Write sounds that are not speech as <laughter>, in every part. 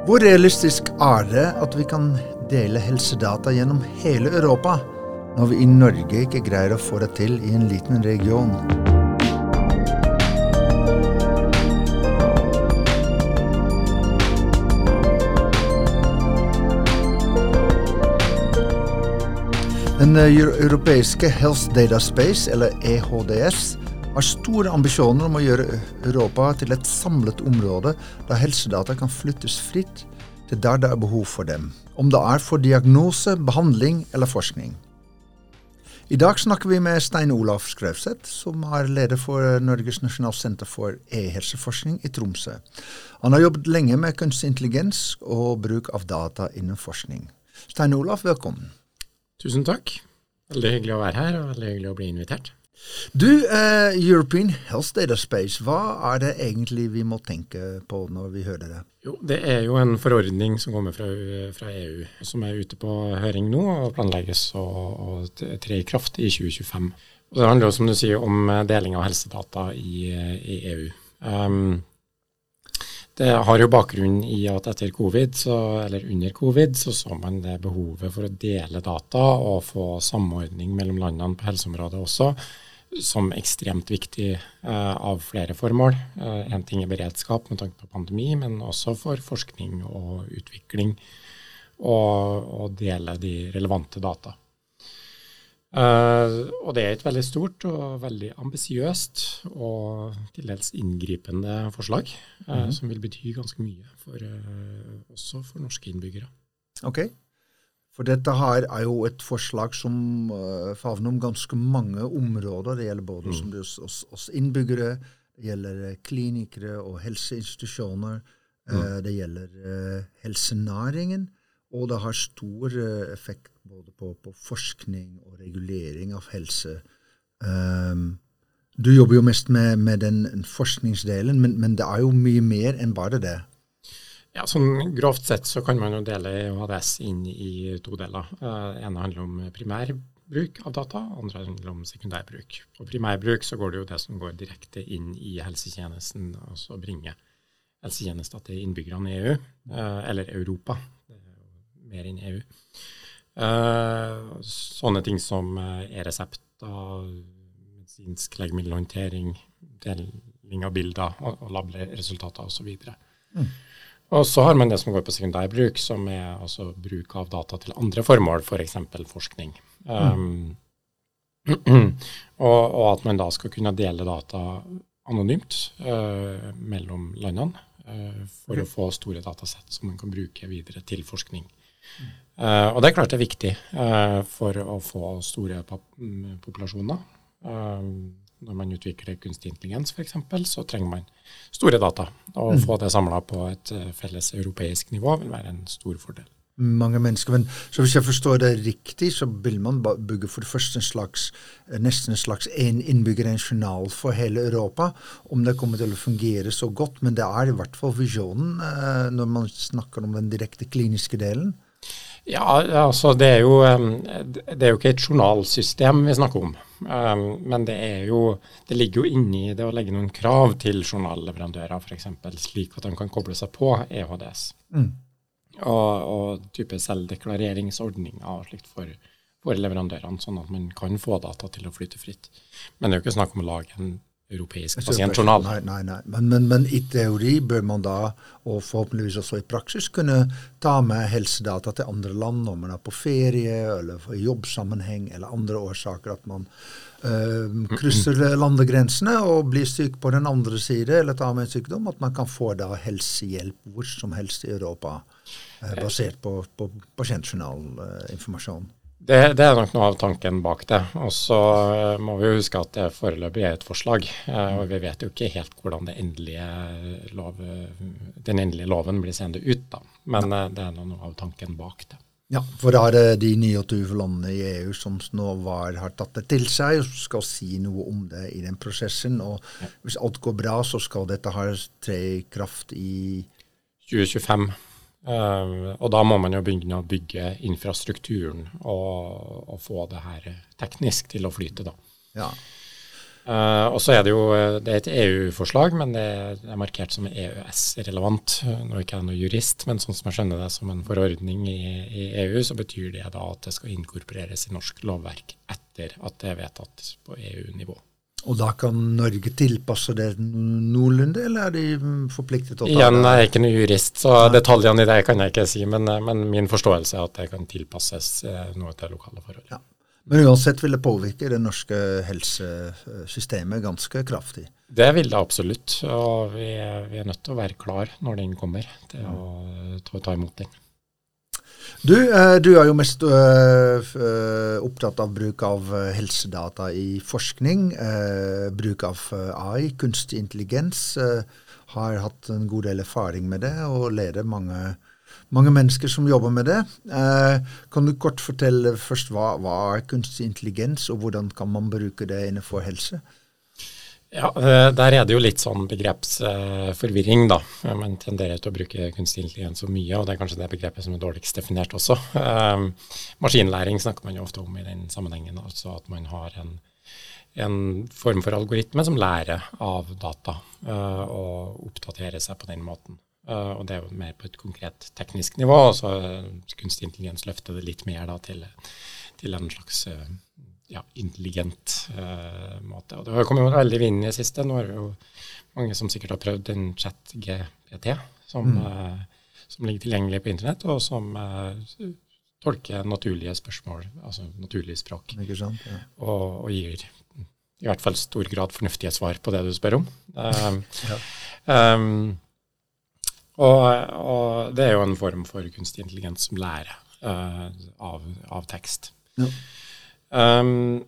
Hvor realistisk er det at vi kan dele helsedata gjennom hele Europa, når vi i Norge ikke greier å få det til i en liten region? Den eh, europeiske Health Data Space, eller EHDS, har store ambisjoner om å gjøre Europa til et samlet område der helsedata kan flyttes fritt til der det er behov for dem, om det er for diagnose, behandling eller forskning. I dag snakker vi med Stein Olaf Skrevseth, som er leder for Norges nasjonalsenter for e-helseforskning i Tromsø. Han har jobbet lenge med kunstig intelligens og bruk av data innen forskning. Stein Olaf, velkommen. Tusen takk. Veldig hyggelig å være her, og veldig hyggelig å bli invitert. Du, uh, European Health Data Space, hva er det egentlig vi må tenke på når vi hører det? Jo, Det er jo en forordning som kommer fra, fra EU, som er ute på høring nå og planlegges å, tre i kraft i 2025. Og Det handler jo, som du sier, om deling av helsedata i, i EU. Um, det har jo bakgrunn i at etter covid, så, eller under covid, så så man det behovet for å dele data og få samordning mellom landene på helseområdet også som ekstremt viktig uh, av flere formål. Én uh, ting er beredskap med tanke på pandemi, men også for forskning og utvikling. Og, og dele de relevante data. Uh, og det er et veldig stort og veldig ambisiøst og til dels inngripende forslag, mm -hmm. som vil bety ganske mye, for, også for norske innbyggere. Ok, for dette her er jo et forslag som uh, favner om ganske mange områder. Det gjelder både mm. oss, oss, oss, innbyggere, det gjelder klinikere og helseinstitusjoner, mm. det gjelder helsenæringen, og det har stor effekt både på, på, forskning og regulering av helse. Um, du jobber jo mest med, med den forskningsdelen, men, men, det er jo mye mer enn bare det. Ja, sånn Grovt sett så kan man jo dele HDS inn i to deler. Uh, ene handler om primærbruk av data, andre handler om sekundærbruk. På primærbruk så går det jo det som går direkte inn i helsetjenesten, altså bringe helsetjenester til innbyggerne i EU, uh, eller Europa. Er mer enn EU. Uh, sånne ting som e-resepter, medisinsk legemiddelhåndtering, deling av bilder og, labresultater osv. Mm. Og så har man det som går på sekundærbruk, som er altså bruk av data til andre formål, f.eks. For forskning. Um, mm. <clears throat> og, og, at man da skal kunne dele data anonymt uh, mellom landene for mm. å få store datasett som man kan bruke videre til forskning. Uh, og det er klart det er viktig uh, for å få store mm, populasjoner. Når man utvikler kunstig intelligens f.eks., så trenger man store data. Å mm. få det samla på et felles europeisk nivå vil være en stor fordel. Mange mennesker, men så Hvis jeg forstår det riktig, så vil man bygge for det første en slags, nesten en slags én innbygger, en journal for hele Europa. Om det kommer til å fungere så godt, men det er i hvert fall visjonen når man snakker om den direkte kliniske delen. Ja, altså det er, jo, det er jo ikke et journalsystem vi snakker om. Men det, jo, det ligger jo inni det å legge noen krav til journalleverandører, f.eks. Slik at de kan koble seg på EHDS. Mm. Og, og, type selvdeklareringsordninger og slikt for, for leverandørene, sånn at man kan få data til å flyte fritt. Men det er jo ikke snakk om å lage en europeisk pasientjournal. Nei, nei, nei. Men, men, men, i teori bør man da, og forhåpentligvis også i praksis, kunne ta med helsedata til andre land når man er på ferie eller i jobbsammenheng eller andre årsaker. At man øh, krysser landegrensene og blir syk på den andre side eller tar med en sykdom. At man kan få da helsehjelp hvor som helst i Europa øh, basert på, på pasientjournalinformasjon. Det, det, er nok noe av tanken bak det. Og så eh, må vi jo huske at det foreløpig er et forslag. Eh, og vi vet jo ikke helt hvordan endelige lov, den endelige loven blir seende ut. da. Men ja. Eh, det er noe av tanken bak det. Ja, for da er det de 29 landene i EU som nå var, har tatt det til seg og skal si noe om det i den prosessen. Og ja. hvis alt går bra, så skal dette ha tre i kraft i 2025. Uh, og da må man jo begynne å bygge infrastrukturen og, og, få det her teknisk til å flyte, da. Ja. Uh, og så er det jo det er et EU-forslag, men det er markert som EØS-relevant. Nå er ikke jeg noen jurist, men sånn som jeg skjønner det som en forordning i, i, EU, så betyr det da at det skal inkorporeres i norsk lovverk etter at det er vedtatt på EU-nivå. Og da kan Norge tilpasse det noenlunde, eller er de forpliktet til å ta Igjen? Jeg er ikke noen jurist, så Nei. detaljene i det kan jeg ikke si. Men, men, min forståelse er at det kan tilpasses noe til lokale forhold. Ja. Men uansett vil det påvirke det norske helsesystemet ganske kraftig? Det vil det absolutt. Og vi er, vi er nødt til å være klar når den kommer, til å ta imot den. Du, eh, du, er jo mest øh, opptatt av bruk av helsedata i forskning. Bruk av AI, kunstig intelligens. Har hatt en god del erfaring med det og leder mange mange mennesker som jobber med det. Eh, kan du kort fortelle først hva, hva er kunstig intelligens, og hvordan kan man bruke det innenfor helse? Ja, eh, Der er det jo litt sånn begrepsforvirring, da. Man tenderer til å bruke kunstig intelligens så mye, og det er kanskje det begrepet som er dårligst definert også. Eh, maskinlæring snakker man jo ofte om i den sammenhengen, altså at man har en, en form for algoritme som lærer av data og oppdaterer seg på den måten. Og det er jo mer på et konkret teknisk nivå. og så Kunstig intelligens løfter det litt mer da, til, til en slags ja, intelligent uh, måte. Og Det har kommet veldig vind i det siste. Nå er det jo mange som sikkert har prøvd en chat-GPT, som, mm. som, ligger tilgjengelig på internett, og som tolker naturlige spørsmål, altså naturlig språk. Sant, ja. og, og, gir i hvert fall stor grad fornuftige svar på det du spør om. <laughs> ja. um, og, og, det er jo en form for kunstig intelligens som lærer uh, av, av, tekst. Ja. Um,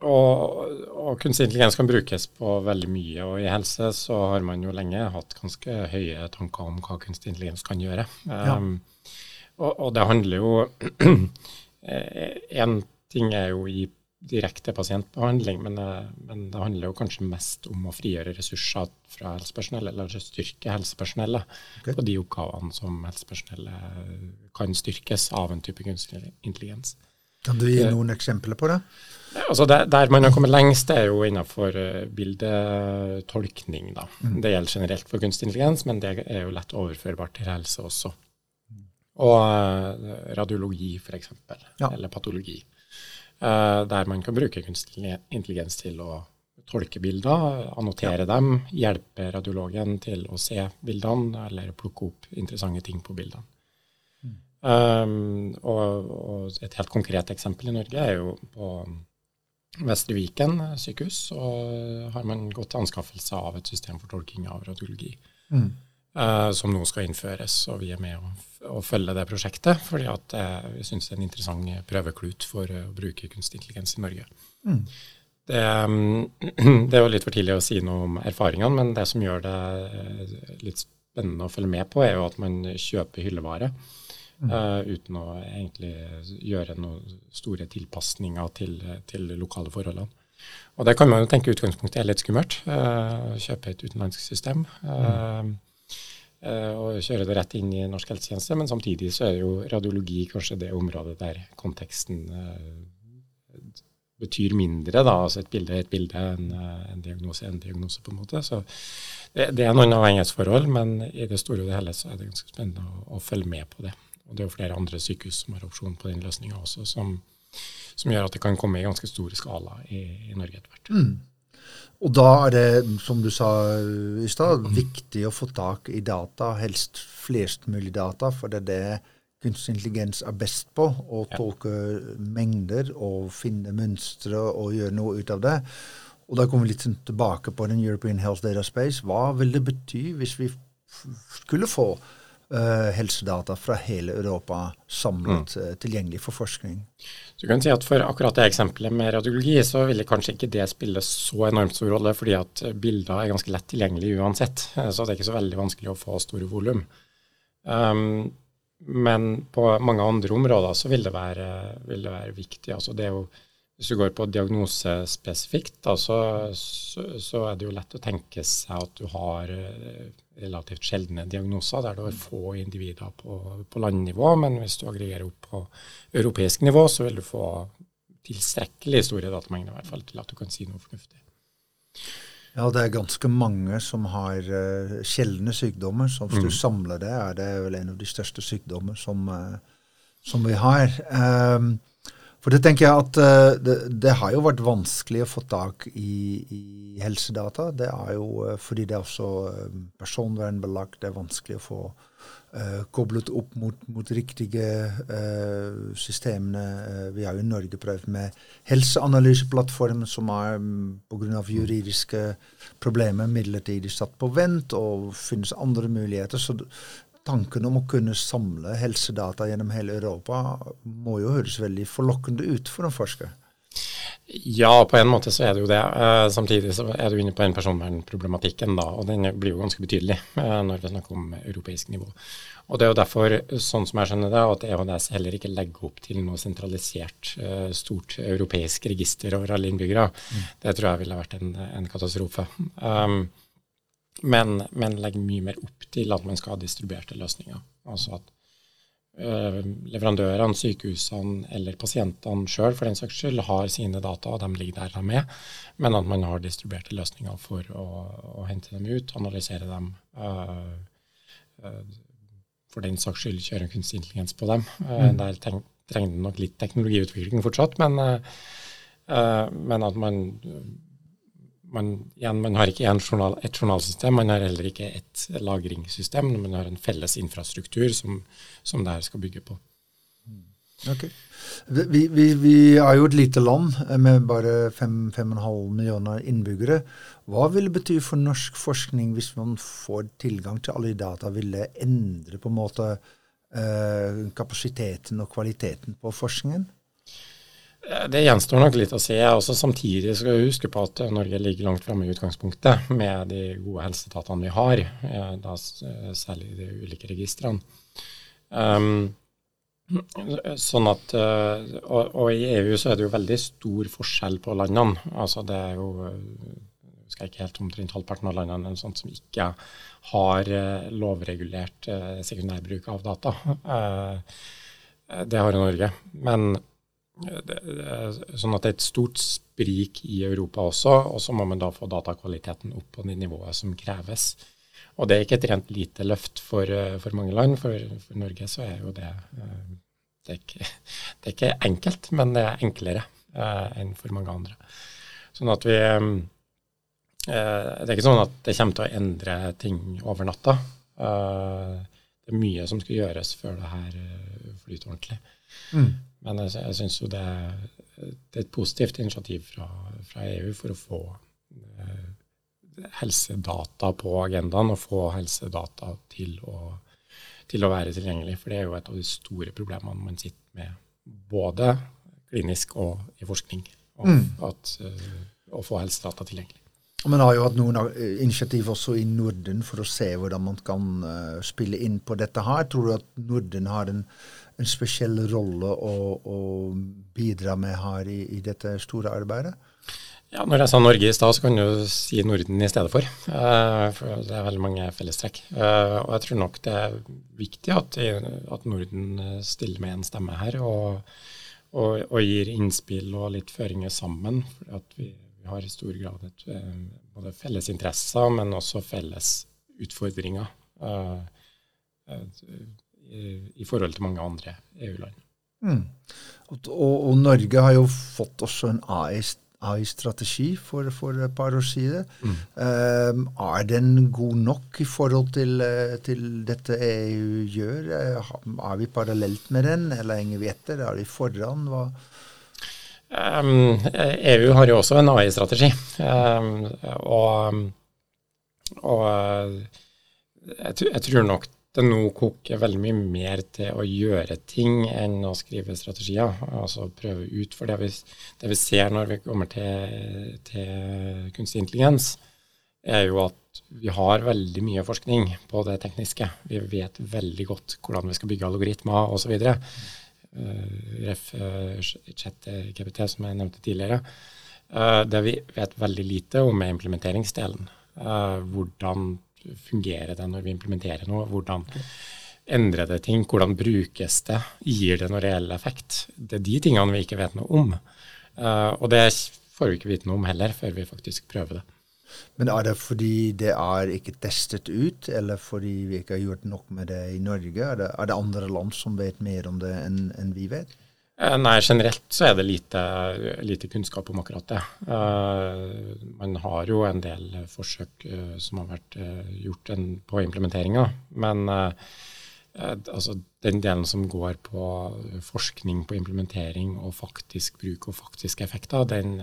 og, og, kunstig intelligens kan brukes på veldig mye. Og i helse så har man jo lenge hatt ganske høye tanker om hva kunstig intelligens kan gjøre. Um, ja. og, og, det handler jo <clears throat> Én ting er jo i direkte pasientbehandling, men, eh, men, det handler jo kanskje mest om å frigjøre ressurser fra helsepersonell, eller styrke helsepersonellet okay. på de oppgavene som helsepersonellet kan styrkes av en type kunstig intelligens. Kan du gi noen eksempler på det? Altså der, der, man har kommet lengst, er jo innenfor eh, bildetolkning. Da. Mm. Det gjelder generelt for kunstig intelligens, men det er jo lett overførbart til helse også. Og uh, radiologi, f.eks., ja. eller patologi. Eh, der man kan bruke kunstig intelligens til å tolke bilder, annotere ja. dem, hjelpe radiologen til å se bildene eller plukke opp interessante ting på bildene. Um, og, og, et helt konkret eksempel i Norge er jo på Vestre Viken sykehus. Så har man gått til anskaffelse av et system for tolking av radiologi. Mm. Uh, som nå skal innføres, og vi er med å, å følge det prosjektet. fordi at uh, vi syns det er en interessant prøveklut for uh, å bruke kunstig intelligens i Norge. Mm. Det, um, <clears throat> det, er jo litt for tidlig å si noe om erfaringene, men det som gjør det litt spennende å følge med på, er jo at man kjøper hyllevare mm. uten å egentlig gjøre noen store tilpasninger til, til lokale forholdene. Og det kan man jo tenke utgangspunktet er litt skummelt. kjøpe et utenlandsk system. Mm Eh, og kjøre det rett inn i norsk helsetjeneste. Men samtidig så er jo radiologi kanskje det området der konteksten betyr mindre. da, altså Et bilde er et bilde, en, en diagnose er en diagnose, på en måte. Så det, det er noen avhengighetsforhold, men i det store og det hele så er det ganske spennende å, å, følge med på det. Og det er jo flere andre sykehus som har opsjon på den løsninga også, som, som, gjør at det kan komme i ganske stor skala i, i Norge etter hvert. Mm. Og da er det, som du sa i stad, mm. viktig å få tak i data, helst flest mulig data, for det er det kunstig intelligens er best på. Å ja. tolke mengder og finne mønstre og gjøre noe ut av det. Og da kommer vi litt sånn tilbake på den European Health Data Space. Hva vil det bety hvis vi skulle få uh, helsedata fra hele Europa samlet mm. uh, tilgjengelig for forskning. Så du kan si at For akkurat det eksempelet med radiologi, så ville kanskje ikke det spille så enormt stor rolle, fordi at bilder er ganske lett tilgjengelig uansett. Eh, så det er ikke så veldig vanskelig å få store volum. Um, men på mange andre områder så vil det være, vil det være viktig. altså det er jo hvis du går på diagnose spesifikt, da, så, så, så, er det jo lett å tenke seg at du har eh, relativt sjeldne diagnoser der du har få individer på, på landnivå. Men hvis du aggregerer opp på europeisk nivå, så vil du få tilstrekkelig store datamengder i hvert fall til at du kan si noe fornuftig. Ja, det er ganske mange som har uh, sjeldne sykdommer. Så hvis mm. du samler det, er det vel en av de største sykdommer som, uh, som vi har. Um, for det tenker jeg at uh, det, det, har jo vært vanskelig å få tak i, i helsedata. Det er jo fordi det er også personvernbelagt. Det er vanskelig å få uh, koblet opp mot, mot riktige uh, systemene. Uh, vi har jo i Norge prøvd med helseanalyseplattformen, som er um, pga. juridiske problemer midlertidig satt på vent, og finnes andre muligheter. så Tanken om å kunne samle helsedata gjennom hele Europa må jo høres veldig forlokkende ut for en forsker. Ja, på en måte så er det jo det. Uh, samtidig så er du inne på den personvernproblematikken, da, og den blir jo ganske betydelig uh, når vi snakker om europeisk nivå. Og Det er jo derfor, sånn som jeg skjønner det, at EHDS heller ikke legger opp til noe sentralisert, uh, stort europeisk register over alle innbyggere. Mm. Det tror jeg ville vært en, en katastrofe. Um, men, men legger mye mer opp til at man skal ha distribuerte løsninger. Altså at Eh, leverandørene, sykehusene eller pasientene sjøl for den saks skyld har sine data, og de ligger der de er, men at man har distribuerte løsninger for å, å hente dem ut, analysere dem. Uh, uh, for den saks skyld kjøre en kunstig intelligens på dem. Mm. Der trenger det nok litt teknologiutvikling fortsatt, men, men at man man, igjen, man har ikke journal, et journalsystem, man har heller ikke et lagringssystem. Men man har en felles infrastruktur som, som det her skal bygge på. Ok. Vi, vi, vi, er jo et lite land med bare 5,5 millioner innbyggere. Hva vil det bety for norsk forskning hvis man får tilgang til alle de data? Vil det endre på en måte eh, kapasiteten og kvaliteten på forskningen? Det gjenstår nok litt å se. Også samtidig skal vi huske på at Norge ligger langt framme i utgangspunktet med de gode helsedatene vi har, da særlig de ulike registrene. Um, sånn at, uh, og, og, i EU så er det jo veldig stor forskjell på landene. Altså det er jo skal ikke helt omtrent halvparten av landene sånt som ikke har lovregulert sekundærbruk av data. det har Norge. Men det, det sånn at det er et stort sprik i Europa også, og så må man da få datakvaliteten opp på det nivået som kreves. Og det er ikke et rent lite løft for, eh, for mange land. For, for, Norge så er jo det eh, det er, ikke, <laughs> det er ikke enkelt, men det er enklere eh, enn for mange andre. Sånn at vi eh, Det er ikke sånn at det kommer til å endre ting over natta. Eh, det er mye som skal gjøres før det her flyter ordentlig. Mm. Men jeg, jeg syns jo det, det, er et positivt initiativ fra, fra EU for å få eh, helsedata på agendaen, og få helsedata til å, til å, være tilgjengelig. For det er jo et av de store problemene man sitter med, både klinisk og i forskning. Og, mm. at, uh, å få helsedata tilgjengelig. Man har jo hatt noen initiativ også i Norden for å se hvordan man kan uh, spille inn på dette her. Tror du at Norden har en en spesiell rolle å, å, bidra med her i, i, dette store arbeidet? Ja, Når jeg sa Norge i stad, så kan du si Norden i stedet for. Uh, for det er veldig mange fellestrekk. Og jeg tror nok det er viktig at, at Norden stiller med en stemme her, og, og, og, gir innspill og litt føringer sammen. For at vi, vi har i stor grad et, uh, både felles interesser, men også felles utfordringer. Uh, i forhold til mange andre EU-land. Mm. Og, og, Norge har jo fått også en AI-strategi for, for, et par år siden. Mm. Um, er den god nok i forhold til, eh, til, dette EU gjør? Eh, er vi parallelt med den, eller henger vi etter? Er vi foran? Hva? Um, EU har jo også en AI-strategi. Um, og, og jeg, jeg, tror nok det nå koker veldig mye mer til å gjøre ting enn å skrive strategier. Altså prøve ut. For det vi, det vi ser når vi kommer til, til, kunstig intelligens, er jo at vi har veldig mye forskning på det tekniske. Vi vet veldig godt hvordan vi skal bygge algoritmer osv. Uh, ref. Uh, chat-GPT, som jeg nevnte tidligere. Det vi vet veldig lite om, er implementeringsdelen. Hvordan fungerer det når vi implementerer noe? Hvordan endrer det ting? Hvordan brukes det? Gir det noen reell effekt? Det er de tingene vi ikke vet noe om. Og det får vi ikke vite noe om heller før vi faktisk prøver det. Men er det fordi det er ikke testet ut, eller fordi vi ikke har gjort nok med det i Norge? Er det, er det andre land som vet mer om det enn en vi vet? Eh, nei, generelt så er det lite, lite kunnskap om akkurat det. Uh, man har jo en del forsøk uh, som har vært uh, gjort en, på implementeringa, men altså, den delen som går på forskning på implementering og faktisk bruk og faktiske effekter, den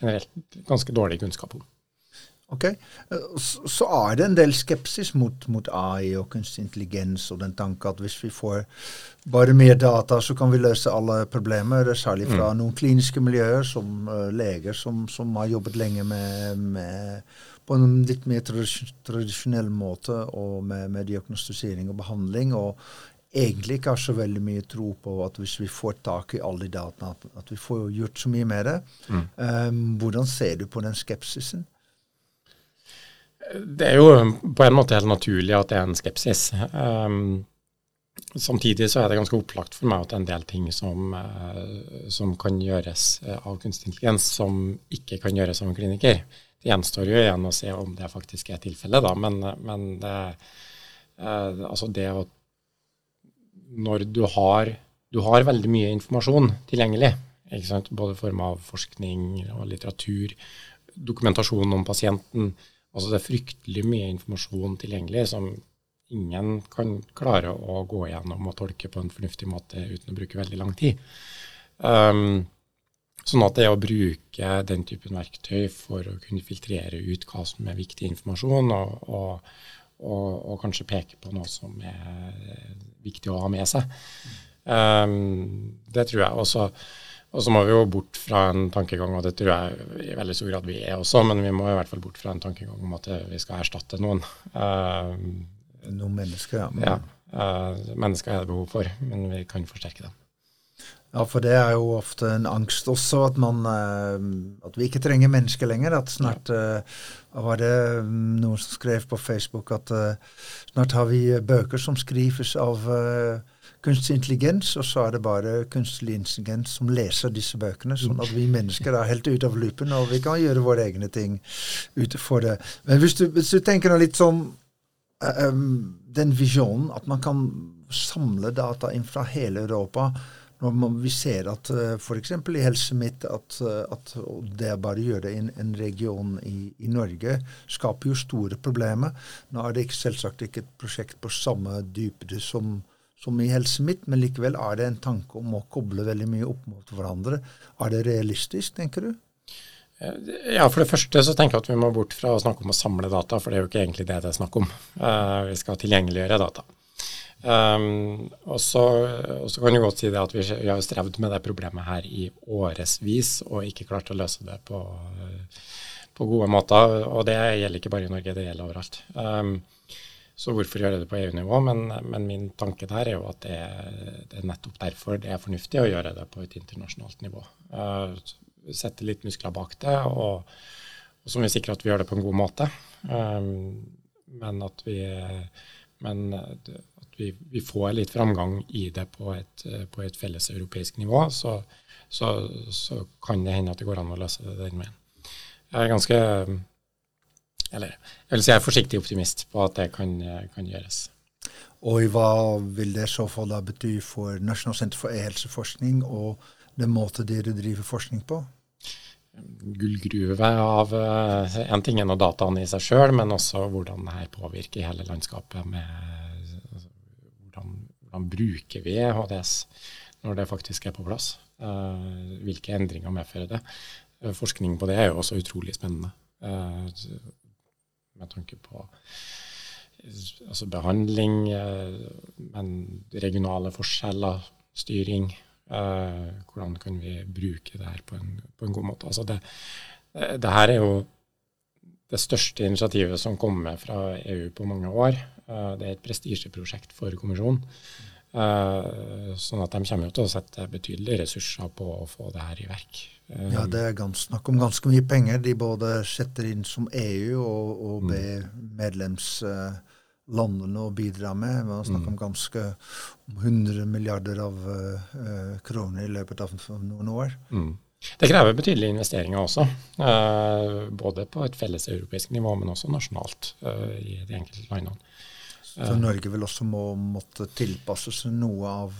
generelt ganske dårlig kunnskap om. Ok, Så er det en del skepsis mot, mot AI og kunstig intelligens og den tanke at hvis vi får bare mer data, så kan vi løse alle problemer. Særlig fra mm. noen kliniske miljøer, som uh, leger som, som, har jobbet lenge med, med, på en litt mer tradisjonell måte og med, med diagnostisering og behandling. og egentlig ikke har så veldig mye tro på at hvis vi får tak i alle de dataene, at, at vi får gjort så mye med det. Mm. Um, hvordan ser du på den skepsisen? Det er jo på en måte helt naturlig at det er en skepsis. Um, samtidig så er det ganske opplagt for meg at det er en del ting som, uh, som kan gjøres uh, av kunstig intelligens, som ikke kan gjøres av en kliniker. Det gjenstår jo igjen å se om det faktisk er tilfellet, da, men, men det, uh, altså det å Når du har, du har veldig mye informasjon tilgjengelig, både i form av forskning og litteratur, dokumentasjon om pasienten, Altså det er fryktelig mye informasjon tilgjengelig som ingen kan klare å gå gjennom og tolke på en fornuftig måte uten å bruke veldig lang tid. Um, sånn at det å bruke den typen verktøy for å kunne filtrere ut hva som er viktig informasjon, og, og, og, og kanskje peke på noe som er viktig å ha med seg, um, det tror jeg også og så må vi jo bort fra en tankegang, og det tror jeg i veldig stor grad vi er også, men vi må i hvert fall bort fra en tankegang om at vi skal erstatte noen. Uh, noen mennesker, ja. ja uh, mennesker er det behov for, men vi kan forsterke dem. Ja, for det er jo ofte en angst også, at, man, uh, at vi ikke trenger mennesker lenger. At snart uh, var det noen som skrev på Facebook at snart har vi bøker som skrives av kunstig intelligens, og så er det bare kunstig intelligens som leser disse bøkene. Sånn at vi mennesker er helt ute av loopen, og vi kan gjøre våre egne ting utenfor det. Men hvis du, hvis du tenker litt sånn um, den visjonen at man kan samle data inn fra hele Europa når vi ser at eh, f.eks. i Helse Midt at, at det å bare gjøre det i en, en region i, i, Norge skaper jo store problemer. Nå er det ikke, selvsagt ikke et prosjekt på samme dypde som som i Helse Midt, men likevel er det en tanke om å koble veldig mye opp mot hverandre. Er det realistisk, tenker du? Ja, For det første så tenker jeg at vi må bort fra å snakke om å samle data, for det er jo ikke egentlig det det er snakk om. Uh, vi skal tilgjengeliggjøre data. Um, og, så, kan du godt si det at vi, vi har strevd med det problemet her i årevis og ikke klart å løse det på, på, gode måter. Og det gjelder ikke bare i Norge, det gjelder overalt. Um, så hvorfor gjøre det på EU-nivå? Men, men, min tanke der er jo at det det er, nettopp derfor det er fornuftig å gjøre det på et internasjonalt nivå. Uh, sette litt muskler bak det, og, og må vi sikre at vi gjør det på en god måte. Um, men at vi, men at vi, vi, får litt framgang i det på et, på et felles europeisk nivå, så, så, så, kan det hende at det går an å løse det den veien. Jeg er ganske eller jeg vil si jeg er forsiktig optimist på at det kan, kan gjøres. Og hva vil det så fall da bety for Nasjonalt senter for e-helseforskning og den måte dere driver forskning på? Gullgruve av uh, en ting er dataene i seg sjøl, men også hvordan det her påvirker hele landskapet. med bruker vi HDS når det faktisk er på plass? Uh, hvilke endringer medfører det? Uh, forskning på det er jo også utrolig spennende med tanke på altså behandling, eh, men regionale forskjeller, styring. Eh, hvordan kan vi bruke det her på en, på en god måte. Altså det, det, her er jo det største initiativet som kommer fra EU på mange år. Eh, det er et prestisjeprosjekt for kommisjonen. Sånn at de kommer til å sette betydelige ressurser på å få det her i verk. Ja, det er gans, snakk om ganske mye penger de både setter inn som EU og, og mm. ber medlemslandene å bidra med. Man snakker mm. om ganske om 100 milliarder av uh, kroner i løpet av noen år. Mm. Det krever betydelige investeringer også, både på et felles europeisk nivå, men også nasjonalt i de enkelte landene. Så Norge vil også må måtte tilpasse seg noe av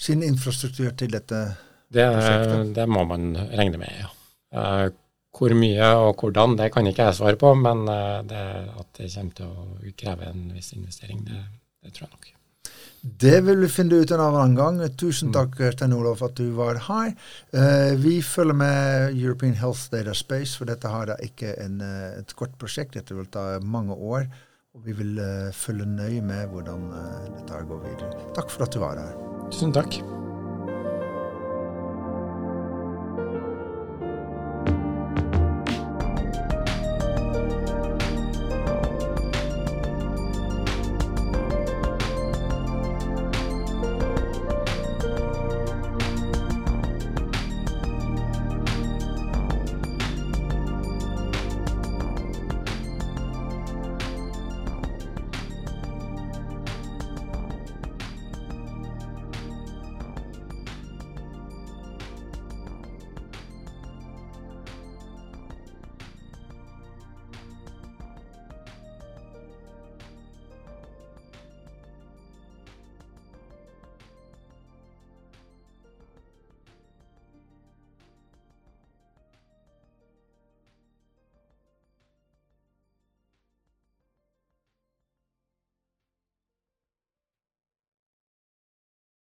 sin infrastruktur til dette det, prosjektet? Det må man regne med, ja. Hvor mye og hvordan, det kan ikke jeg svare på, men det, at det kommer til å kreve en viss investering, det, det tror jeg nok. Det vil vi finne ut en annen gang. Tusen mm. takk Stein Olof, for at du var her. Vi følger med European Health Data Space, for dette har da ikke en, eh, et kort prosjekt. Dette vil ta mange år. Og vi vil uh, følge nøye med hvordan uh, dette går videre. Takk for at du var her. Tusen takk.